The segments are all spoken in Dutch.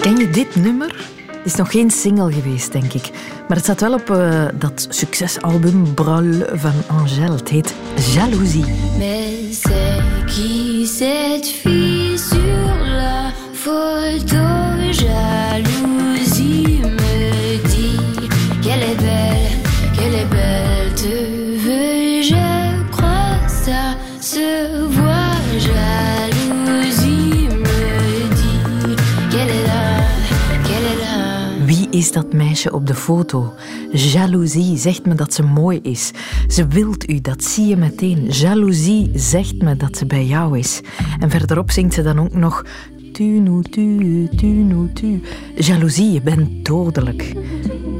Ken je dit nummer? Het is nog geen single geweest, denk ik. Maar het staat wel op uh, dat succesalbum Brol van Angèle. Het heet Jalousie. Meisje op de foto? Jaloezie zegt me dat ze mooi is. Ze wilt u, dat zie je meteen. Jaloezie zegt me dat ze bij jou is. En verderop zingt ze dan ook nog... Tu nu tu, tu nu tu. Jaloezie, je bent dodelijk.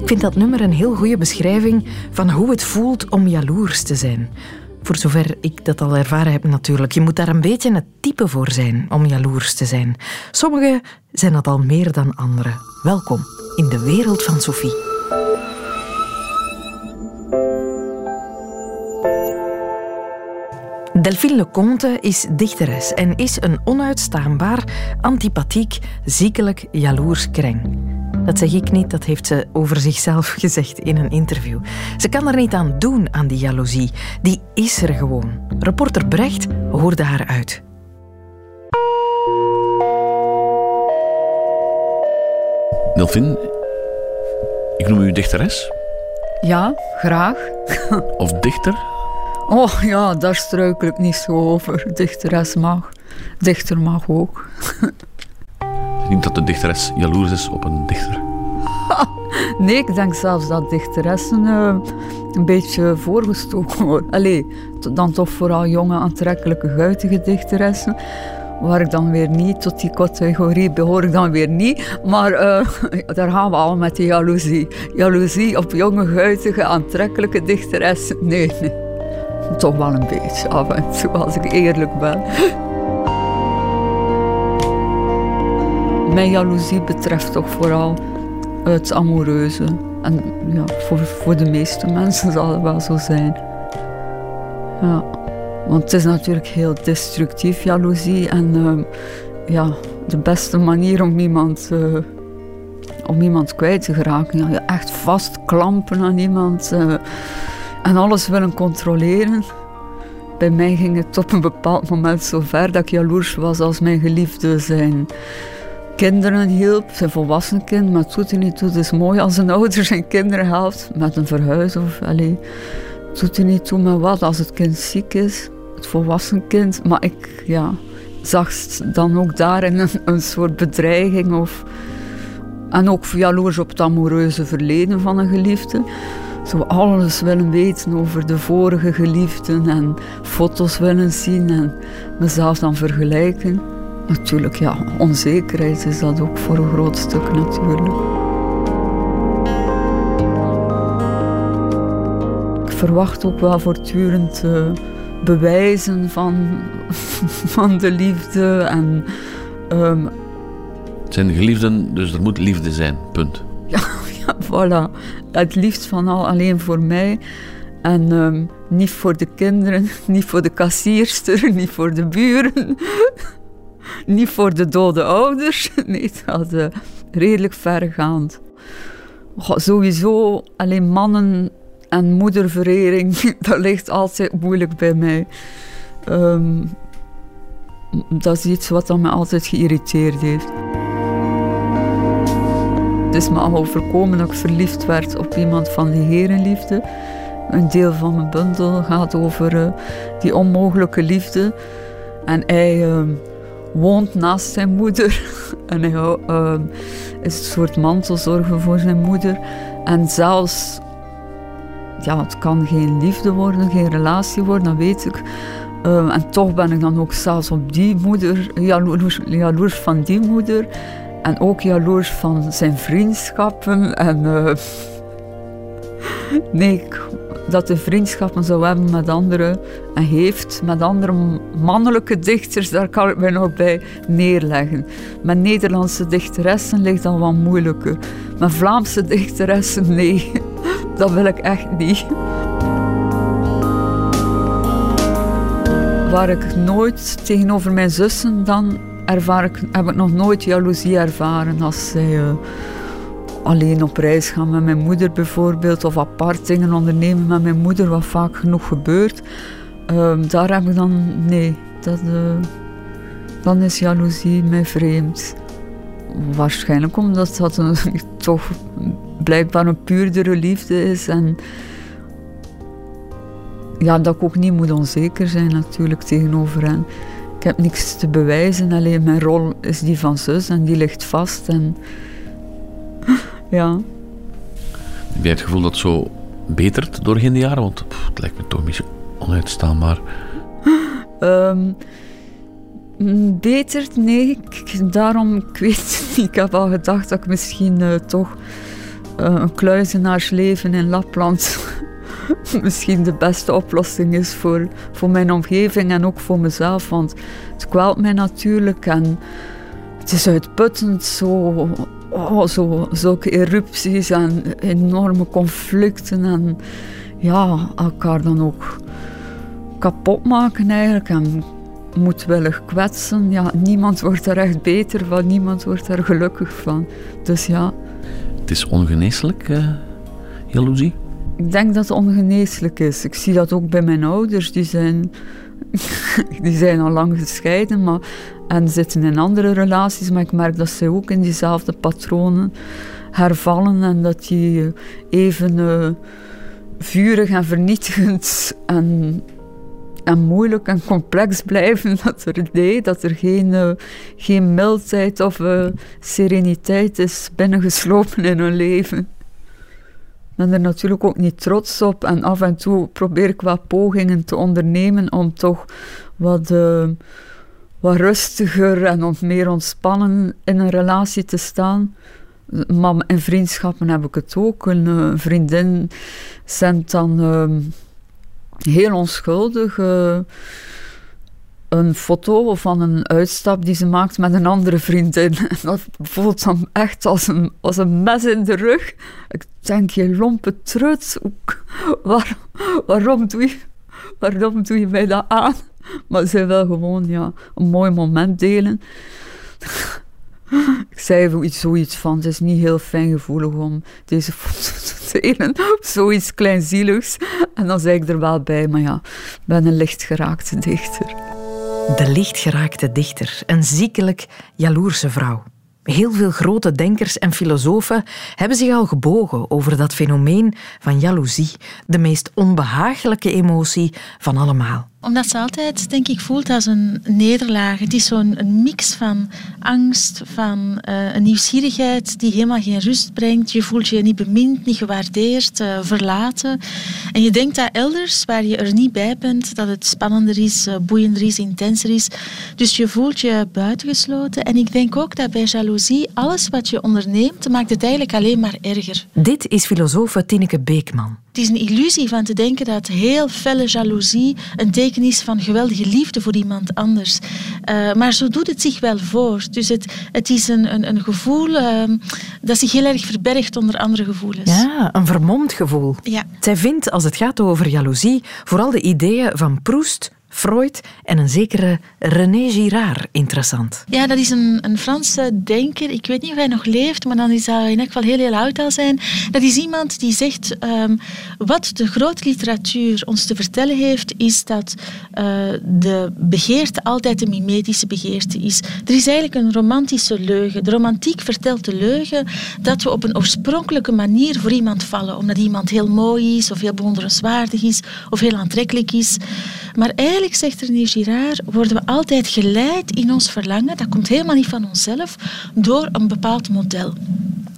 Ik vind dat nummer een heel goede beschrijving van hoe het voelt om jaloers te zijn. Voor zover ik dat al ervaren heb natuurlijk. Je moet daar een beetje het type voor zijn om jaloers te zijn. Sommigen zijn dat al meer dan anderen. Welkom in de wereld van Sophie. Delphine Leconte is dichteres en is een onuitstaanbaar, antipathiek, ziekelijk jaloers kreng. Dat zeg ik niet, dat heeft ze over zichzelf gezegd in een interview. Ze kan er niet aan doen aan die jaloezie. Die is er gewoon. Reporter Brecht hoorde haar uit. Delphine, ik noem u dichteres. Ja, graag. Of dichter? Oh ja, daar struikel ik niet zo over. Dichteres mag. Dichter mag ook. Denk dat de dichteres jaloers is op een dichter. nee, ik denk zelfs dat dichteressen uh, een beetje voorgestoken worden. Allee, dan toch vooral jonge, aantrekkelijke, guitige dichteressen. Waar ik dan weer niet, tot die categorie behoor ik dan weer niet. Maar uh, daar gaan we al met die jaloezie. Jaloezie op jonge, guitige, aantrekkelijke dichteressen. Nee, nee. Toch wel een beetje af en toe, als ik eerlijk ben. Mijn jaloezie betreft toch vooral het amoureuze. En ja, voor, voor de meeste mensen zal het wel zo zijn. Ja. Want het is natuurlijk heel destructief, jaloezie. En uh, ja, de beste manier om iemand, uh, om iemand kwijt te geraken. Ja, echt vastklampen aan iemand. Uh, en alles willen controleren. Bij mij ging het op een bepaald moment zo ver dat ik jaloers was als mijn geliefde zijn kinderen hielp, zijn volwassen kind, maar het doet er niet toe. Het is mooi als een ouder zijn kinderen helpt met een verhuis of allee, het doet er niet toe met wat als het kind ziek is, volwassen kind. Maar ik ja, zag dan ook daarin een, een soort bedreiging of en ook jaloers op het amoureuze verleden van een geliefde zo alles willen weten over de vorige geliefden en foto's willen zien en mezelf dan vergelijken. Natuurlijk, ja, onzekerheid is dat ook voor een groot stuk natuurlijk. Ik verwacht ook wel voortdurend uh, bewijzen van, van de liefde en... Um, het zijn geliefden, dus er moet liefde zijn, punt. Ja, ja voilà. Het liefst van al alleen voor mij. En um, niet voor de kinderen, niet voor de kassierster, niet voor de buren. niet voor de dode ouders. Nee, dat is uh, redelijk vergaand. Goh, sowieso alleen mannen en moederverering, dat ligt altijd moeilijk bij mij. Um, dat is iets wat me altijd geïrriteerd heeft. Het is me al overkomen dat ik verliefd werd op iemand van die herenliefde. Een deel van mijn bundel gaat over uh, die onmogelijke liefde. En hij uh, woont naast zijn moeder. en hij uh, is een soort mantelzorger voor zijn moeder. En zelfs, ja, het kan geen liefde worden, geen relatie worden, dat weet ik. en toch ben ik dan ook zelfs op die moeder, jaloers, jaloers van die moeder. En ook jaloers van zijn vriendschappen. En uh, nee, dat hij vriendschappen zou hebben met andere en heeft met andere mannelijke dichters, daar kan ik mij nog bij neerleggen. Met Nederlandse dichteressen ligt dat wat moeilijker. Met Vlaamse dichteressen, nee, dat wil ik echt niet. Waar ik nooit tegenover mijn zussen dan ervaar ik, heb ik nog nooit jaloezie ervaren als zij eh, alleen op reis gaan met mijn moeder bijvoorbeeld, of apart dingen ondernemen met mijn moeder, wat vaak genoeg gebeurt. Ehm, daar heb ik dan, nee, dat, uh, dan is jaloezie mij vreemd. Waarschijnlijk omdat dat een, toch blijkbaar een puurdere liefde is en ja, dat ik ook niet moet onzeker zijn natuurlijk tegenover hen. Ik heb niks te bewijzen, alleen mijn rol is die van zus en die ligt vast. En ja. Heb jij het gevoel dat het zo betert doorheen de jaren? Want het lijkt me toch een beetje onuitstaanbaar. Um, betert? Nee, ik, daarom, weet niet. Ik heb al gedacht dat ik misschien uh, toch uh, een kluizenaarsleven in Lapland misschien de beste oplossing is voor, voor mijn omgeving en ook voor mezelf. Want het kwelt mij natuurlijk en het is uitputtend zo, oh, zo zulke erupties en enorme conflicten en ja, elkaar dan ook kapot maken eigenlijk en moedwillig kwetsen. Ja, niemand wordt er echt beter van, niemand wordt er gelukkig van. Dus ja. Het is ongeneeslijk, uh, jaloezie? Ik denk dat het ongeneeslijk is. Ik zie dat ook bij mijn ouders. Die zijn, die zijn al lang gescheiden maar, en zitten in andere relaties. Maar ik merk dat ze ook in diezelfde patronen hervallen. En dat die even uh, vurig en vernietigend en, en moeilijk en complex blijven. Dat er, nee, dat er geen, uh, geen mildheid of uh, sereniteit is binnengeslopen in hun leven ben er natuurlijk ook niet trots op. En af en toe probeer ik wat pogingen te ondernemen om toch wat, uh, wat rustiger en meer ontspannen in een relatie te staan. Maar in vriendschappen heb ik het ook. Een vriendin zendt dan uh, heel onschuldig een foto van een uitstap die ze maakt met een andere vriendin. En dat voelt dan echt als een, als een mes in de rug. Ik denk, je lompe trut, waar, waarom, doe je, waarom doe je mij dat aan? Maar ze wil gewoon ja, een mooi moment delen. Ik zei zoiets van, het is niet heel fijn gevoelig om deze foto te delen. Zoiets kleinzieligs. En dan zei ik er wel bij, maar ja, ben een lichtgeraakte dichter. De lichtgeraakte dichter, een ziekelijk jaloerse vrouw. Heel veel grote denkers en filosofen hebben zich al gebogen over dat fenomeen van jaloezie, de meest onbehagelijke emotie van allemaal omdat ze altijd, denk ik, voelt als een nederlaag. Het is zo'n mix van angst, van uh, een nieuwsgierigheid die helemaal geen rust brengt. Je voelt je niet bemind, niet gewaardeerd, uh, verlaten. En je denkt dat elders, waar je er niet bij bent, dat het spannender is, uh, boeiender is, intenser is. Dus je voelt je buitengesloten. En ik denk ook dat bij jaloezie, alles wat je onderneemt, maakt het eigenlijk alleen maar erger. Dit is filosoof Tineke Beekman. Het is een illusie van te denken dat heel felle jaloezie een teken is van geweldige liefde voor iemand anders. Uh, maar zo doet het zich wel voor. Dus het, het is een, een, een gevoel uh, dat zich heel erg verbergt onder andere gevoelens. Ja, een vermomd gevoel. Ja. Zij vindt, als het gaat over jaloezie, vooral de ideeën van Proust, Freud en een zekere René Girard interessant. Ja, dat is een, een Franse denker. Ik weet niet of hij nog leeft, maar dan is hij in elk geval heel, heel oud al zijn. Dat is iemand die zegt, um, wat de grote literatuur ons te vertellen heeft, is dat uh, de begeerte altijd de mimetische begeerte is. Er is eigenlijk een romantische leugen. De romantiek vertelt de leugen dat we op een oorspronkelijke manier voor iemand vallen, omdat iemand heel mooi is, of heel bewonderenswaardig is, of heel aantrekkelijk is. Maar zegt René Girard, worden we altijd geleid in ons verlangen, dat komt helemaal niet van onszelf, door een bepaald model.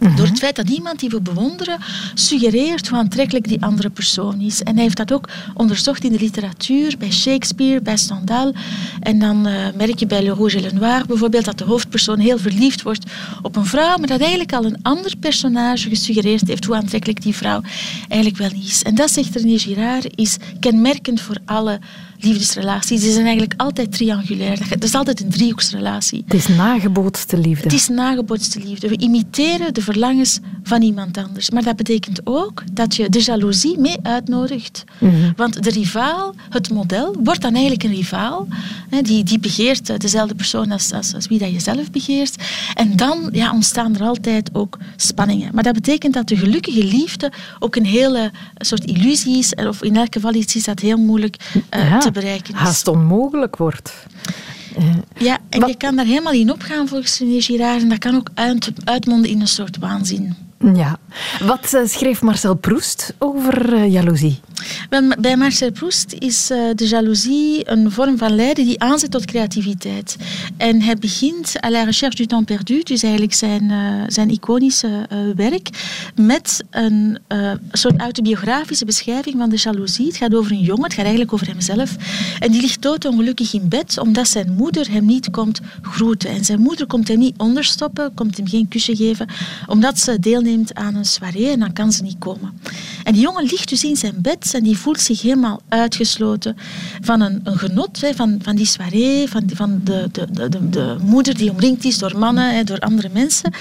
Mhm. Door het feit dat iemand die we bewonderen suggereert hoe aantrekkelijk die andere persoon is. En hij heeft dat ook onderzocht in de literatuur, bij Shakespeare, bij Stendhal. En dan uh, merk je bij Le Rouge et le Noir bijvoorbeeld dat de hoofdpersoon heel verliefd wordt op een vrouw, maar dat eigenlijk al een ander personage gesuggereerd heeft hoe aantrekkelijk die vrouw eigenlijk wel is. En dat, zegt René Girard, is kenmerkend voor alle liefdesrelaties die zijn eigenlijk altijd triangulair. Het is altijd een driehoeksrelatie. Het is nagebootste liefde. Het is nagebootste liefde. We imiteren de verlangens van iemand anders. Maar dat betekent ook dat je de jaloezie mee uitnodigt. Mhm. Want de rivaal, het model, wordt dan eigenlijk een rivaal. Die, die begeert eh, dezelfde persoon als, als, als wie dat je zelf begeert. En dan ja, ontstaan er altijd ook spanningen. Maar dat betekent dat de gelukkige liefde ook een hele soort illusie is. Of in elk geval iets is dat heel moeilijk Ja, te bereiken is. Haast onmogelijk wordt. Ja, en Wat- je kan daar helemaal in opgaan volgens René Girard. En dat kan ook uit, uitmonden in een soort waanzin. Ja. Wat eh, schreef Marcel Proust over eh, jaloezie? Bij Marcel Proust is eh, de jaloezie een vorm van lijden die aanzet tot creativiteit. En hij begint à la recherche du temps perdu, dus eigenlijk zijn, zijn iconische werk, met een soort autobiografische beschrijving van de jaloezie. Het gaat over een jongen, het gaat eigenlijk over hemzelf. En die ligt doodongelukkig in bed, omdat zijn moeder hem niet komt groeten. En zijn moeder komt hem niet onderstoppen, komt hem geen kusje geven, omdat ze deelneemt aan een soirée en dan kan ze niet komen. En die jongen ligt dus in zijn bed en die voelt zich helemaal uitgesloten van een, een genot, hè, van, van die soirée, van, van de, de, de, de, de moeder die omringd is door mannen, hè, door andere mensen.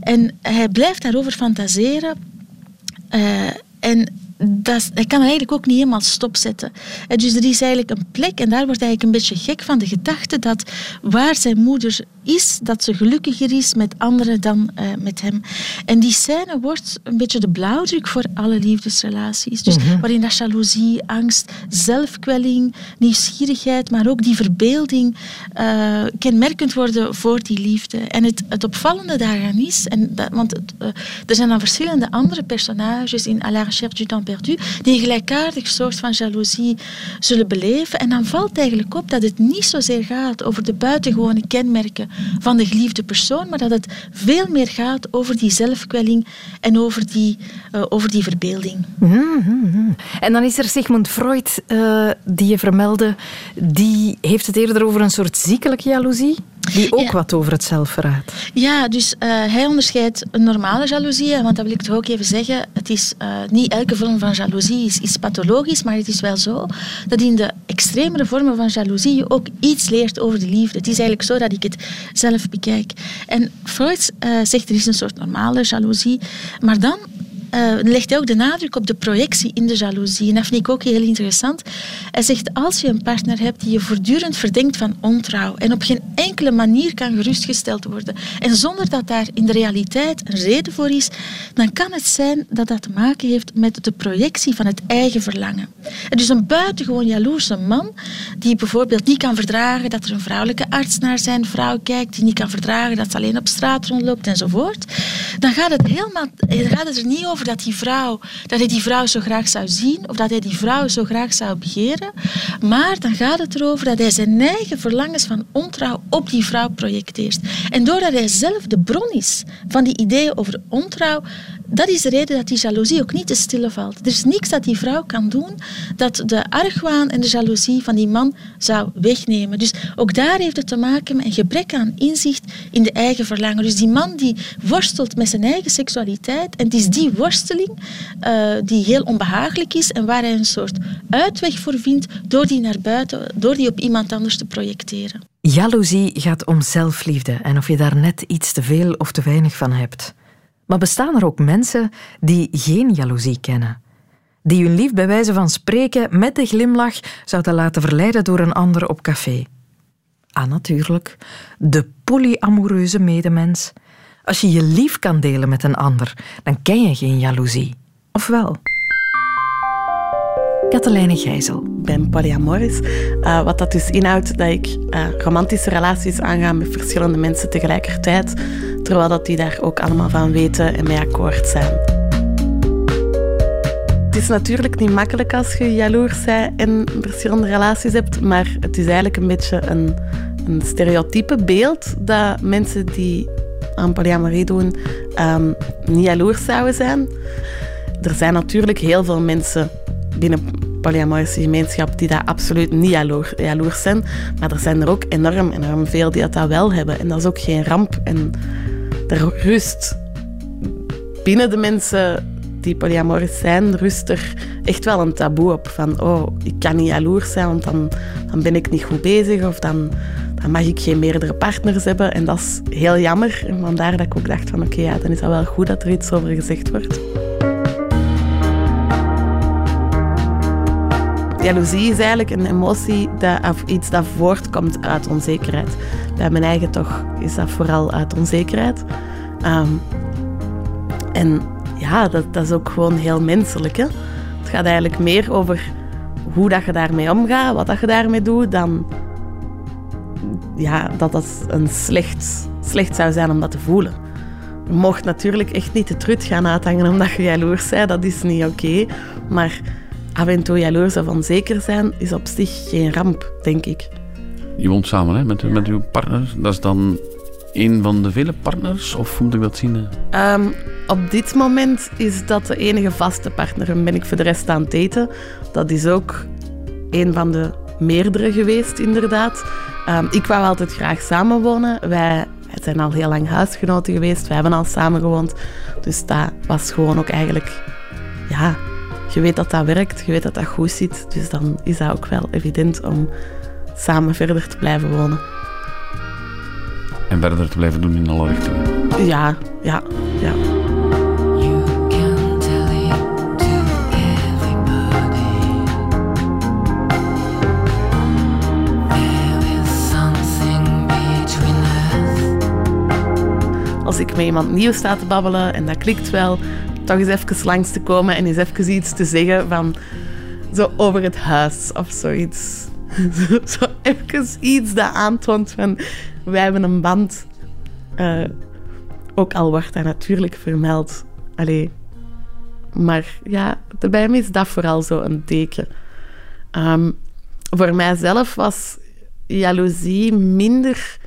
En hij blijft daarover fantaseren. Eh, en dat, kan eigenlijk ook niet helemaal stopzetten. En dus er is eigenlijk een plek, en daar wordt hij eigenlijk een beetje gek van de gedachte dat waar zijn moeder is, dat ze gelukkiger is met anderen dan eh, met hem. En die scène wordt een beetje de blauwdruk voor alle liefdesrelaties. Dus waarin dat jaloezie, angst, zelfkwelling, nieuwsgierigheid, maar ook die verbeelding eh, kenmerkend worden voor die liefde. En het, het opvallende daaraan is, en dat, want het, eh, er zijn dan verschillende andere personages in À la recherche du temps die een gelijkaardig soort van jaloezie zullen beleven. En dan valt eigenlijk op dat het niet zozeer gaat over de buitengewone kenmerken van de geliefde persoon, maar dat het veel meer gaat over die zelfkwelling en over die, eh, over die verbeelding. Mhm. En dan is er Sigmund Freud, eh, die je vermeldde. Die heeft het eerder over een soort ziekelijke jaloezie. Die ook Ja. wat over het zelfverraad. Ja, dus eh, hij onderscheidt een normale jaloezie, want dat wil ik toch ook even zeggen. Het is eh, niet elke vorm van jaloezie is, is pathologisch, maar het is wel zo dat in de extremere vormen van jaloezie je ook iets leert over de liefde. Het is eigenlijk zo dat ik het zelf bekijk. En Freud eh, zegt er is een soort normale jaloezie, maar dan eh, legt hij ook de nadruk op de projectie in de jaloezie. En dat vind ik ook heel interessant. Hij zegt, als je een partner hebt die je voortdurend verdenkt van ontrouw en op geen enkele manier kan gerustgesteld worden, en zonder dat daar in de realiteit een reden voor is, dan kan het zijn dat dat te maken heeft met de projectie van het eigen verlangen. En dus een buitengewoon jaloerse man, die bijvoorbeeld niet kan verdragen dat er een vrouwelijke arts naar zijn vrouw kijkt, die niet kan verdragen dat ze alleen op straat rondloopt enzovoort, dan gaat het, helemaal, gaat het er niet over dat, die vrouw, dat hij die vrouw zo graag zou zien of dat hij die vrouw zo graag zou begeren, maar dan gaat het erover dat hij zijn eigen verlangens van ontrouw op die vrouw projecteert. En doordat hij zelf de bron is van die ideeën over ontrouw, dat is de reden dat die jaloezie ook niet te stille valt. Er is niks dat die vrouw kan doen dat de argwaan en de jaloezie van die man zou wegnemen. Dus ook daar heeft het te maken met een gebrek aan inzicht in de eigen verlangen. Dus die man die worstelt met zijn eigen seksualiteit en het is die worsteling eh, die heel onbehagelijk is en waar hij een soort uitweg voor vindt door die naar buiten, door die op iemand anders te projecteren. Jaloezie gaat om zelfliefde en of je daar net iets te veel of te weinig van hebt. Maar bestaan er ook mensen die geen jaloezie kennen? Die hun lief bij wijze van spreken met de glimlach zouden laten verleiden door een ander op café? Ah, natuurlijk. De polyamoreuze medemens. Als je je lief kan delen met een ander, dan ken je geen jaloezie. Of wel? Katelijne Gijzel. Ik ben polyamorisch. Eh, wat dat dus inhoudt dat ik eh, romantische relaties aanga met verschillende mensen tegelijkertijd, terwijl dat die daar ook allemaal van weten en mee akkoord zijn. Het is natuurlijk niet makkelijk als je jaloers bent en verschillende relaties hebt, maar het is eigenlijk een beetje een, een stereotype beeld dat mensen die aan polyamorie doen ehm, niet jaloers zouden zijn. Er zijn natuurlijk heel veel mensen binnen polyamorische gemeenschap die daar absoluut niet jaloer, jaloers zijn. Maar er zijn er ook enorm, enorm veel die dat, dat wel hebben. En dat is ook geen ramp. En er rust binnen de mensen die polyamorisch zijn rust er echt wel een taboe op. Van, oh, ik kan niet jaloers zijn, want dan, dan ben ik niet goed bezig. Of dan, dan mag ik geen meerdere partners hebben. En dat is heel jammer. En vandaar dat ik ook dacht van, oké, ja, dan is dat wel goed dat er iets over gezegd wordt. Jaloezie is eigenlijk een emotie dat, of iets dat voortkomt uit onzekerheid. Bij mijn eigen toch is dat vooral uit onzekerheid. Ehm, en ja, dat, dat is ook gewoon heel menselijk. Hè? Het gaat eigenlijk meer over hoe dat je daarmee omgaat, wat dat je daarmee doet, dan ja, dat dat een slecht, slecht zou zijn om dat te voelen. Je mocht natuurlijk echt niet de trut gaan uithangen omdat je jaloers bent, dat is niet oké. Maar af en toe jaloers of onzeker zijn is op zich geen ramp, denk ik. Je woont samen hè, met, met uw partner. Dat is dan een van de vele partners? Of hoe moet ik dat zien? Ehm, op dit moment is dat de enige vaste partner en ben ik voor de rest aan het daten. Dat is ook een van de meerdere geweest, inderdaad. Um, ik wou altijd graag samenwonen. Wij zijn al heel lang huisgenoten geweest. Wij hebben al samen gewoond. Dus dat was gewoon ook eigenlijk... Ja, je weet dat dat werkt. Je weet dat dat goed zit. Dus dan is dat ook wel evident om samen verder te blijven wonen. En verder te blijven doen in alle richtingen. Ja, ja, ja. Als ik met iemand nieuw sta te babbelen en dat klikt wel, toch eens even langs te komen en eens even iets te zeggen van zo over het huis of zoiets. Zo, even iets dat aantoont van wij hebben een band. Uh, ook al wordt dat natuurlijk vermeld. Allee. Maar ja, bij hem is dat vooral zo een teken. Um, voor mijzelf was jaloezie minder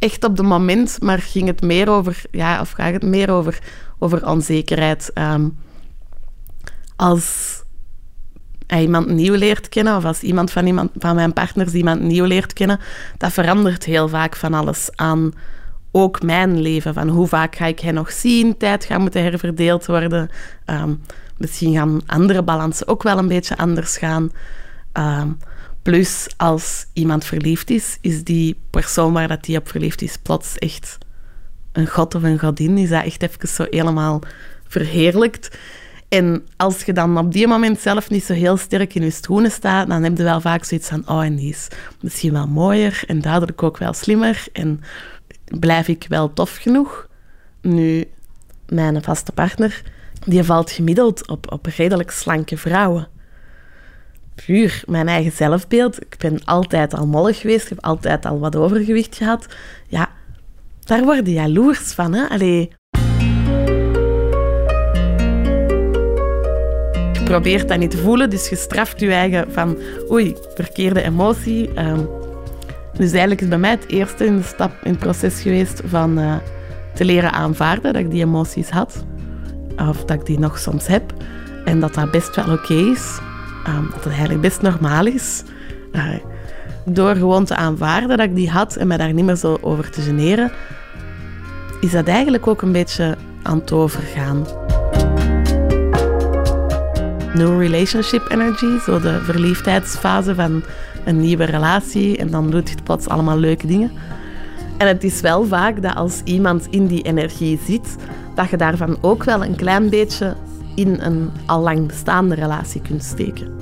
echt op het moment, maar ging het meer over, ja, of gaat het meer over, over onzekerheid. Um, als iemand nieuw leert kennen, of als iemand van, iemand van mijn partners iemand nieuw leert kennen, dat verandert heel vaak van alles aan ook mijn leven. Van hoe vaak ga ik hen nog zien? Tijd gaat moeten herverdeeld worden. Um, misschien gaan andere balansen ook wel een beetje anders gaan. Um, plus, als iemand verliefd is, is die persoon waar dat die op verliefd is plots echt een god of een godin. Is dat echt even zo helemaal verheerlijkt. En als je dan op die moment zelf niet zo heel sterk in je schoenen staat, dan heb je wel vaak zoiets van, oh, en die is misschien wel mooier en duidelijk ook wel slimmer. En blijf ik wel tof genoeg? Nu, mijn vaste partner, die valt gemiddeld op, op redelijk slanke vrouwen. Puur mijn eigen zelfbeeld. Ik ben altijd al mollig geweest, ik heb altijd al wat overgewicht gehad. Ja, daar word je jaloers van, hè? Allee, probeert dat niet te voelen, dus je straft je eigen van oei, verkeerde emotie. Um, dus eigenlijk is bij mij het eerste in de stap in het proces geweest van uh, te leren aanvaarden dat ik die emoties had. Of dat ik die nog soms heb. En dat dat best wel oké is. Um, dat het eigenlijk best normaal is. Uh, door gewoon te aanvaarden dat ik die had en me daar niet meer zo over te generen, is dat eigenlijk ook een beetje aan het overgaan. No relationship energy, zo de verliefdheidsfase van een nieuwe relatie en dan doet je plots allemaal leuke dingen. En het is wel vaak dat als iemand in die energie zit, dat je daarvan ook wel een klein beetje in een al lang bestaande relatie kunt steken.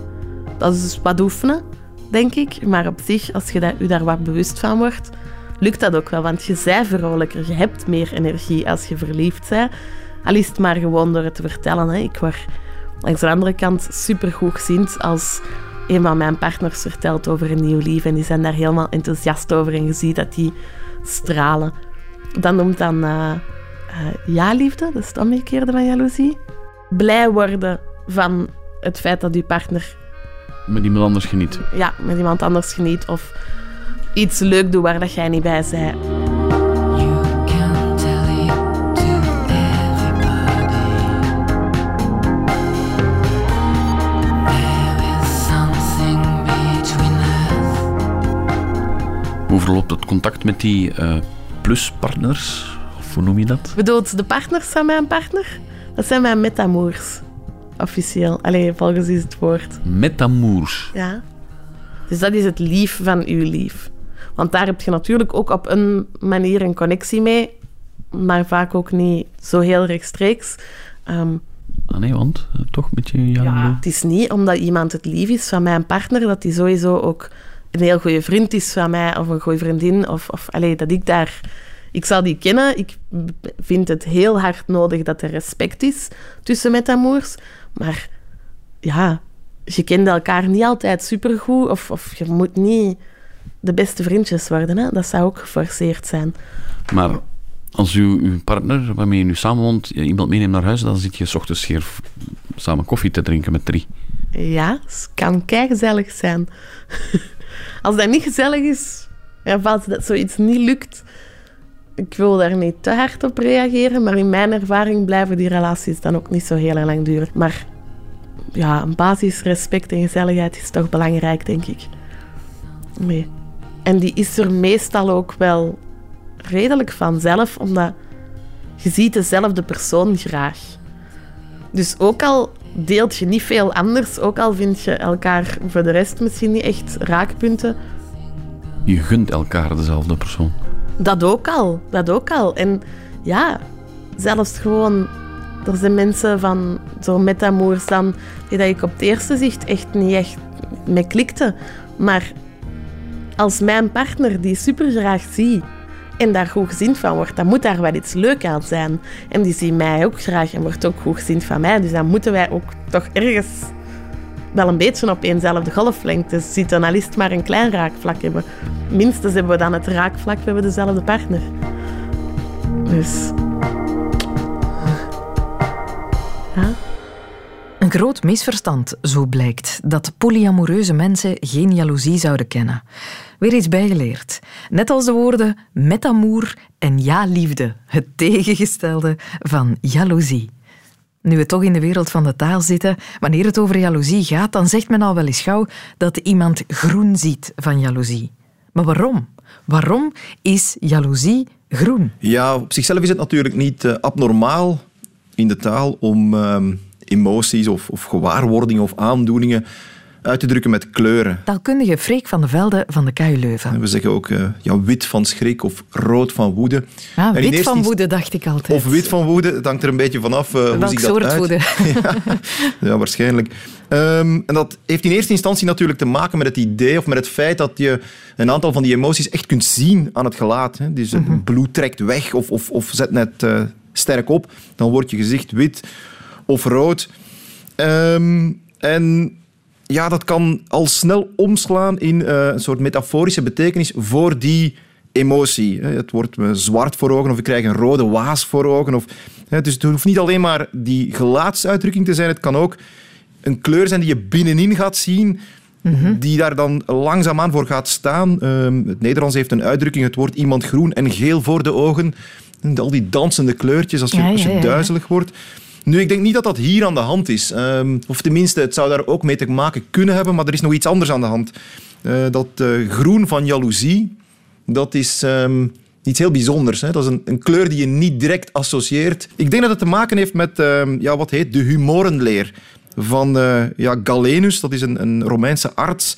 Dat is dus wat oefenen, denk ik. Maar op zich, als je je daar wat bewust van wordt, lukt dat ook wel. Want je zij vrolijker, je hebt meer energie als je verliefd bent. Al is het maar gewoon door het te vertellen. Hè. Ik word langs de andere kant supergoed gezien als een van mijn partners vertelt over een nieuw lief. En die zijn daar helemaal enthousiast over en je ziet dat die stralen. Dat noemt dan uh, uh, ja-liefde, dat is het omgekeerde van jaloezie. Blij worden van het feit dat je partner... Met iemand anders geniet. Ja, met iemand anders geniet. Of iets leuk doet waar dat jij niet bij bent. Hoe verloopt het contact met die uh, pluspartners? Of hoe noem je dat? Bedoelt de partners van mijn partner? Dat zijn mijn metamours. officieel. Allee, volgens is het woord. Metamours. Ja. Dus dat is het lief van uw lief. Want daar heb je natuurlijk ook op een manier een connectie mee, maar vaak ook niet zo heel rechtstreeks. Ehm, Ah nee, want eh, toch een beetje jaloers. ja, het is niet omdat iemand het lief is van mijn partner, dat hij sowieso ook een heel goede vriend is van mij, of een goede vriendin, of, of allee, dat ik daar... Ik zal die kennen. Ik vind het heel hard nodig dat er respect is tussen metamours. Maar ja, je kent elkaar niet altijd supergoed, of, of je moet niet de beste vriendjes worden. Hè? Dat zou ook geforceerd zijn. Maar als uw, uw partner, waarmee je nu samenwoont, je iemand meeneemt naar huis, dan zit je s ochtends hier samen koffie te drinken met drie. Ja, het kan gezellig zijn. Als dat niet gezellig is, of als dat zoiets niet lukt, ik wil daar niet te hard op reageren, maar in mijn ervaring blijven die relaties dan ook niet zo heel lang duren. Maar ja, een basis respect en gezelligheid is toch belangrijk, denk ik. Nee. En die is er meestal ook wel redelijk vanzelf, omdat je ziet dezelfde persoon graag. Dus ook al deelt je niet veel anders, ook al vind je elkaar voor de rest misschien niet echt raakpunten, Je gunt elkaar dezelfde persoon. Dat ook al. Dat ook al. En ja, zelfs gewoon... Er zijn mensen van zo metamours dan, die dat ik op het eerste zicht echt niet echt mee klikte. Maar als mijn partner die super graag zie en daar goed gezind van wordt, dan moet daar wel iets leuk aan zijn. En die ziet mij ook graag en wordt ook goed gezind van mij. Dus dan moeten wij ook toch ergens wel een beetje op eenzelfde golflengte zitten. Al is het maar een klein raakvlak hebben. Minstens hebben we dan het raakvlak, we hebben dezelfde partner. Dus... Ja. Een groot misverstand, zo blijkt, dat polyamoreuze mensen geen jaloezie zouden kennen. Weer iets bijgeleerd. Net als de woorden met amour en ja-liefde, het tegengestelde van jaloezie. Nu we toch in de wereld van de taal zitten, wanneer het over jaloezie gaat, dan zegt men al wel eens gauw dat iemand groen ziet van jaloezie. Maar waarom? Waarom is jaloezie groen? Ja, op zichzelf is het natuurlijk niet eh, abnormaal in de taal om ehm, emoties of, of gewaarwordingen of aandoeningen uit te drukken met kleuren. Taalkundige Freek van de Velde van de KU Leuven. We zeggen ook eh, ja, wit van schrik of rood van woede. Ah, wit van woede, dacht ik altijd. Of wit van woede, het hangt er een beetje vanaf eh hoe ziet dat soort uit. woede? ja, ja, waarschijnlijk. Ehm, en dat heeft in eerste instantie natuurlijk te maken met het idee of met het feit dat je een aantal van die emoties echt kunt zien aan het gelaat. Hè. Dus het bloed trekt weg of, of, of zet net eh, sterk op. Dan wordt je gezicht wit of rood. Ehm, en ja, dat kan al snel omslaan in eh, een soort metaforische betekenis voor die emotie. Het wordt me zwart voor ogen of ik krijg een rode waas voor ogen. Of, dus het hoeft niet alleen maar die gelaatsuitdrukking te zijn, het kan ook een kleur zijn die je binnenin gaat zien, die daar dan langzaamaan voor gaat staan. Ehm, het Nederlands heeft een uitdrukking, het wordt iemand groen en geel voor de ogen. En al die dansende kleurtjes als je, Ja, als je duizelig wordt. Nu, ik denk niet dat dat hier aan de hand is. Ehm, of tenminste, het zou daar ook mee te maken kunnen hebben, maar er is nog iets anders aan de hand. Eh, dat eh, groen van jaloezie, dat is ehm, iets heel bijzonders. Hè? Dat is een, een kleur die je niet direct associeert. Ik denk dat het te maken heeft met ehm, ja, wat heet de humorenleer van eh, ja, Galenus. Dat is een, een Romeinse arts,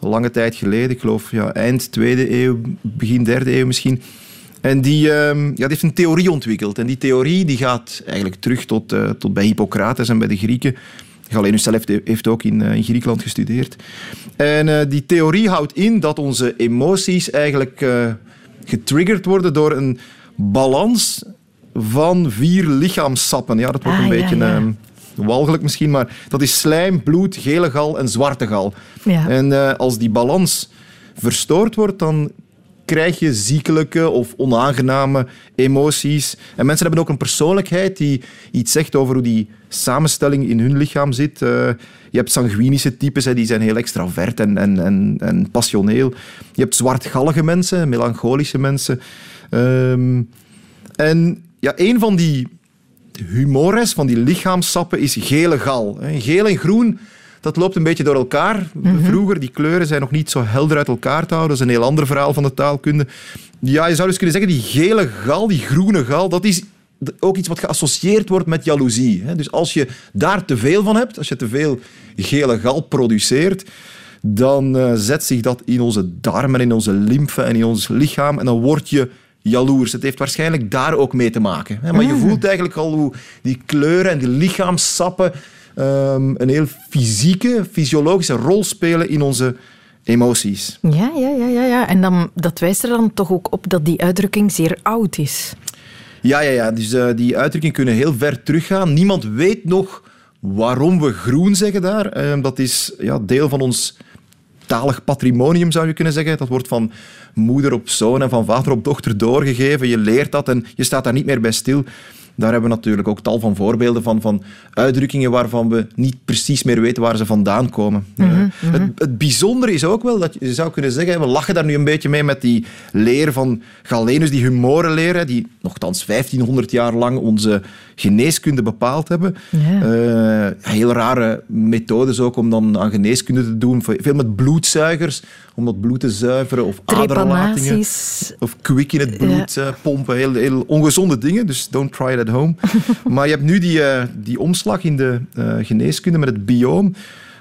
lange tijd geleden. Ik geloof ja, eind tweede eeuw, begin derde eeuw misschien. En die, ehm, ja, die heeft een theorie ontwikkeld. En die theorie die gaat eigenlijk terug tot, eh, tot bij Hippocrates en bij de Grieken. Galenus zelf heeft ook in, eh, in Griekenland gestudeerd. En eh, die theorie houdt in dat onze emoties eigenlijk getriggerd worden door een balans van vier lichaamssappen. Ja, dat wordt Ah, een ja, beetje ja. ehm, walgelijk misschien, maar dat is slijm, bloed, gele gal en zwarte gal. Ja. En als die balans verstoord wordt, dan krijg je ziekelijke of onaangename emoties. En mensen hebben ook een persoonlijkheid die iets zegt over hoe die samenstelling in hun lichaam zit. Eh, je hebt sanguinische types, hè, die zijn heel extravert en, en, en, en passioneel. Je hebt zwartgallige mensen, melancholische mensen. Ehm, en ja, een van die humores, van die lichaamssappen, is gele gal. Geel en groen, dat loopt een beetje door elkaar. Vroeger, die kleuren zijn nog niet zo helder uit elkaar te houden. Dat is een heel ander verhaal van de taalkunde. Ja, je zou dus kunnen zeggen, die gele gal, die groene gal, dat is ook iets wat geassocieerd wordt met jaloezie. Hè. Dus als je daar te veel van hebt, als je te veel gele gal produceert, dan eh, zet zich dat in onze darmen, in onze lymfe en in ons lichaam en dan word je jaloers. Het heeft waarschijnlijk daar ook mee te maken. Hè. Maar je voelt eigenlijk al hoe die kleuren en die lichaamssappen ehm, een heel fysieke, fysiologische rol spelen in onze emoties. Ja, ja, ja, ja, ja. En dan, dat wijst er dan toch ook op dat die uitdrukking zeer oud is. Ja, ja, ja. Dus eh, die uitdrukkingen kunnen heel ver teruggaan. Niemand weet nog waarom we groen zeggen daar. Eh, dat is ja, deel van ons talig patrimonium, zou je kunnen zeggen. Dat wordt van moeder op zoon en van vader op dochter doorgegeven. Je leert dat en je staat daar niet meer bij stil. Daar hebben we natuurlijk ook tal van voorbeelden van, van uitdrukkingen waarvan we niet precies meer weten waar ze vandaan komen. Eh, het, het bijzondere is ook wel dat je zou kunnen zeggen, we lachen daar nu een beetje mee met die leer van Galenus, die humorenleer, die nogthans 1500 jaar lang onze geneeskunde bepaald hebben. Eh, heel rare methodes ook om dan aan geneeskunde te doen. Veel met bloedzuigers, om dat bloed te zuiveren. Of aderlatingen. Of kwik in het bloed eh, pompen. Heel, heel ongezonde dingen, dus don't try it at home. maar je hebt nu die, eh, die omslag in de eh, geneeskunde met het bioom,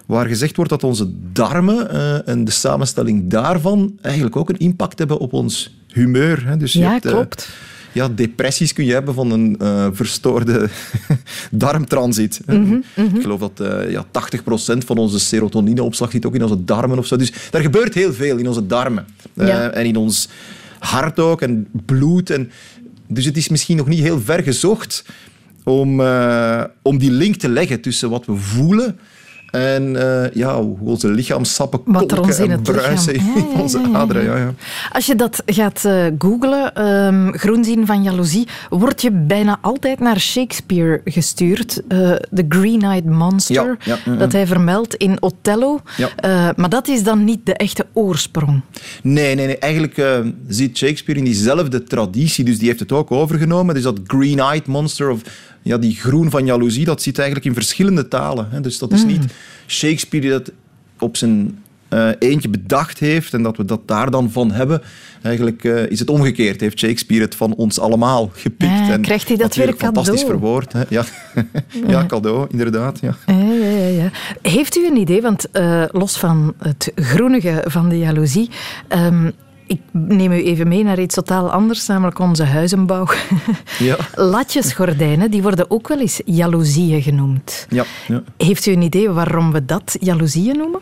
waar gezegd wordt dat onze darmen en de samenstelling daarvan eigenlijk ook een impact hebben op ons humeur. Hè. Dus je Ja, hebt, klopt. Ja, depressies kun je hebben van een eh, verstoorde darmtransit. Mhm, Ik geloof dat eh ja, 80% van onze serotonineopslag zit ook in onze darmen of zo. Dus er gebeurt heel veel in onze darmen. Eh, Ja. en in ons hart ook, en bloed. En, dus het is misschien nog niet heel ver gezocht om, om die link te leggen tussen wat we voelen en eh, ja, hoe onze lichaamsappen kolken en lichaam- bruisen in ja, onze ja, ja, ja. aderen. Als je dat gaat eh googlen, ehm, groen zien van jaloezie, word je bijna altijd naar Shakespeare gestuurd. Eh, The Green-Eyed Monster, dat hij vermeldt in Othello. Maar dat is dan niet de echte oorsprong. Nee, nee, nee. Eigenlijk zit Shakespeare in diezelfde traditie, dus die heeft het ook overgenomen. Dus dat green-eyed monster, of ja, die groen van jaloezie, dat zit eigenlijk in verschillende talen. Hè. Dus dat is niet Shakespeare die dat op zijn eh, eentje bedacht heeft en dat we dat daar dan van hebben. Eigenlijk eh, is het omgekeerd. Heeft Shakespeare het van ons allemaal gepikt. Ja, en krijgt hij dat weer fantastisch cadeau? verwoord. Hè. Ja. ja, cadeau, inderdaad. Ja. Ja, ja, ja, ja. Heeft u een idee, want eh, los van het groenige van de jaloezie, ehm, ik neem u even mee naar iets totaal anders, namelijk onze huizenbouw. Ja. Latjesgordijnen, die worden ook wel eens jaloezieën genoemd. Ja, ja. Heeft u een idee waarom we dat jaloezieën noemen?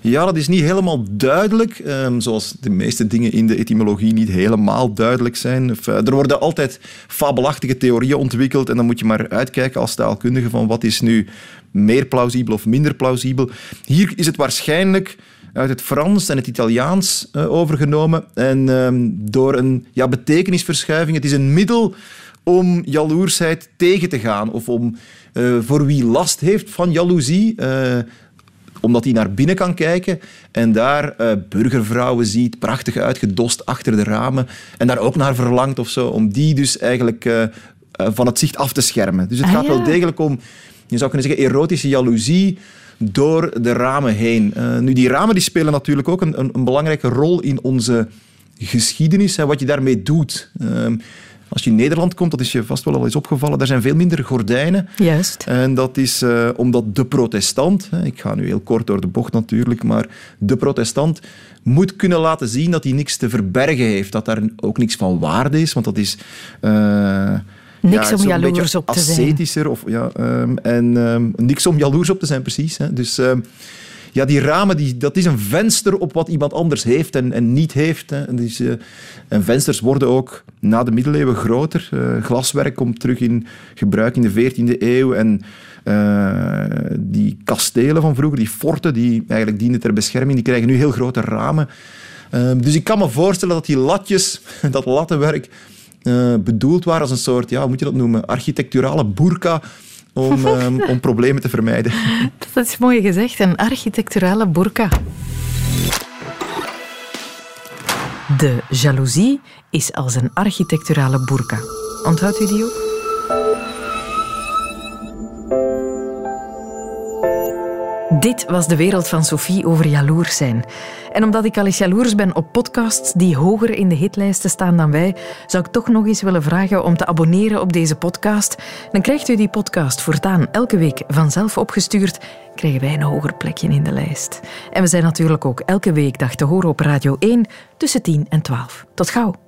Ja, dat is niet helemaal duidelijk. ehm, zoals de meeste dingen in de etymologie niet helemaal duidelijk zijn. Of, eh, er worden altijd fabelachtige theorieën ontwikkeld en dan moet je maar uitkijken als taalkundige van wat is nu meer plausibel of minder plausibel. Hier is het waarschijnlijk uit het Frans en het Italiaans eh, overgenomen en ehm, door een ja, betekenisverschuiving. Het is een middel om jaloersheid tegen te gaan of om eh, voor wie last heeft van jaloezie... eh, omdat hij naar binnen kan kijken en daar burgervrouwen ziet, prachtig uitgedost achter de ramen, en daar ook naar verlangt of zo, om die dus eigenlijk van het zicht af te schermen. Dus het Ah, gaat ja. wel degelijk om, je zou kunnen zeggen, erotische jaloezie door de ramen heen. Eh, nu, die ramen die spelen natuurlijk ook een, een, een belangrijke rol in onze geschiedenis, hè, wat je daarmee doet. Ehm, als je in Nederland komt, dat is je vast wel al eens opgevallen, daar zijn veel minder gordijnen. Juist. En dat is eh, omdat de protestant, hè, ik ga nu heel kort door de bocht natuurlijk, maar de protestant moet kunnen laten zien dat hij niks te verbergen heeft, dat daar ook niks van waarde is, want dat is... eh, Niks ja, om jaloers op te zijn. ascetischer Of, ja, ehm, en ehm, niks om jaloers op te zijn, precies. Hè. Dus ehm, ja, die ramen, die, dat is een venster op wat iemand anders heeft en, en niet heeft. Hè. En, dus, eh, en vensters worden ook na de middeleeuwen groter. Eh, glaswerk komt terug in gebruik in de 14e eeuw. En eh, die kastelen van vroeger, die forten, die eigenlijk dienden ter bescherming, die krijgen nu heel grote ramen. Dus ik kan me voorstellen dat die latjes, dat lattenwerk, eh, bedoeld waren als een soort, ja, hoe moet je dat noemen, architecturale burka om, ehm, om problemen te vermijden. Dat is mooi gezegd, een architecturale burka. De jaloezie is als een architecturale burka. Onthoudt u die ook? Dit was de wereld van Sophie over jaloers zijn. En omdat ik al eens jaloers ben op podcasts die hoger in de hitlijsten staan dan wij, zou ik toch nog eens willen vragen om te abonneren op deze podcast. Dan krijgt u die podcast voortaan elke week vanzelf opgestuurd. Krijgen wij een hoger plekje in de lijst. En we zijn natuurlijk ook elke weekdag te horen op Radio 1 tussen 10 en 12. Tot gauw.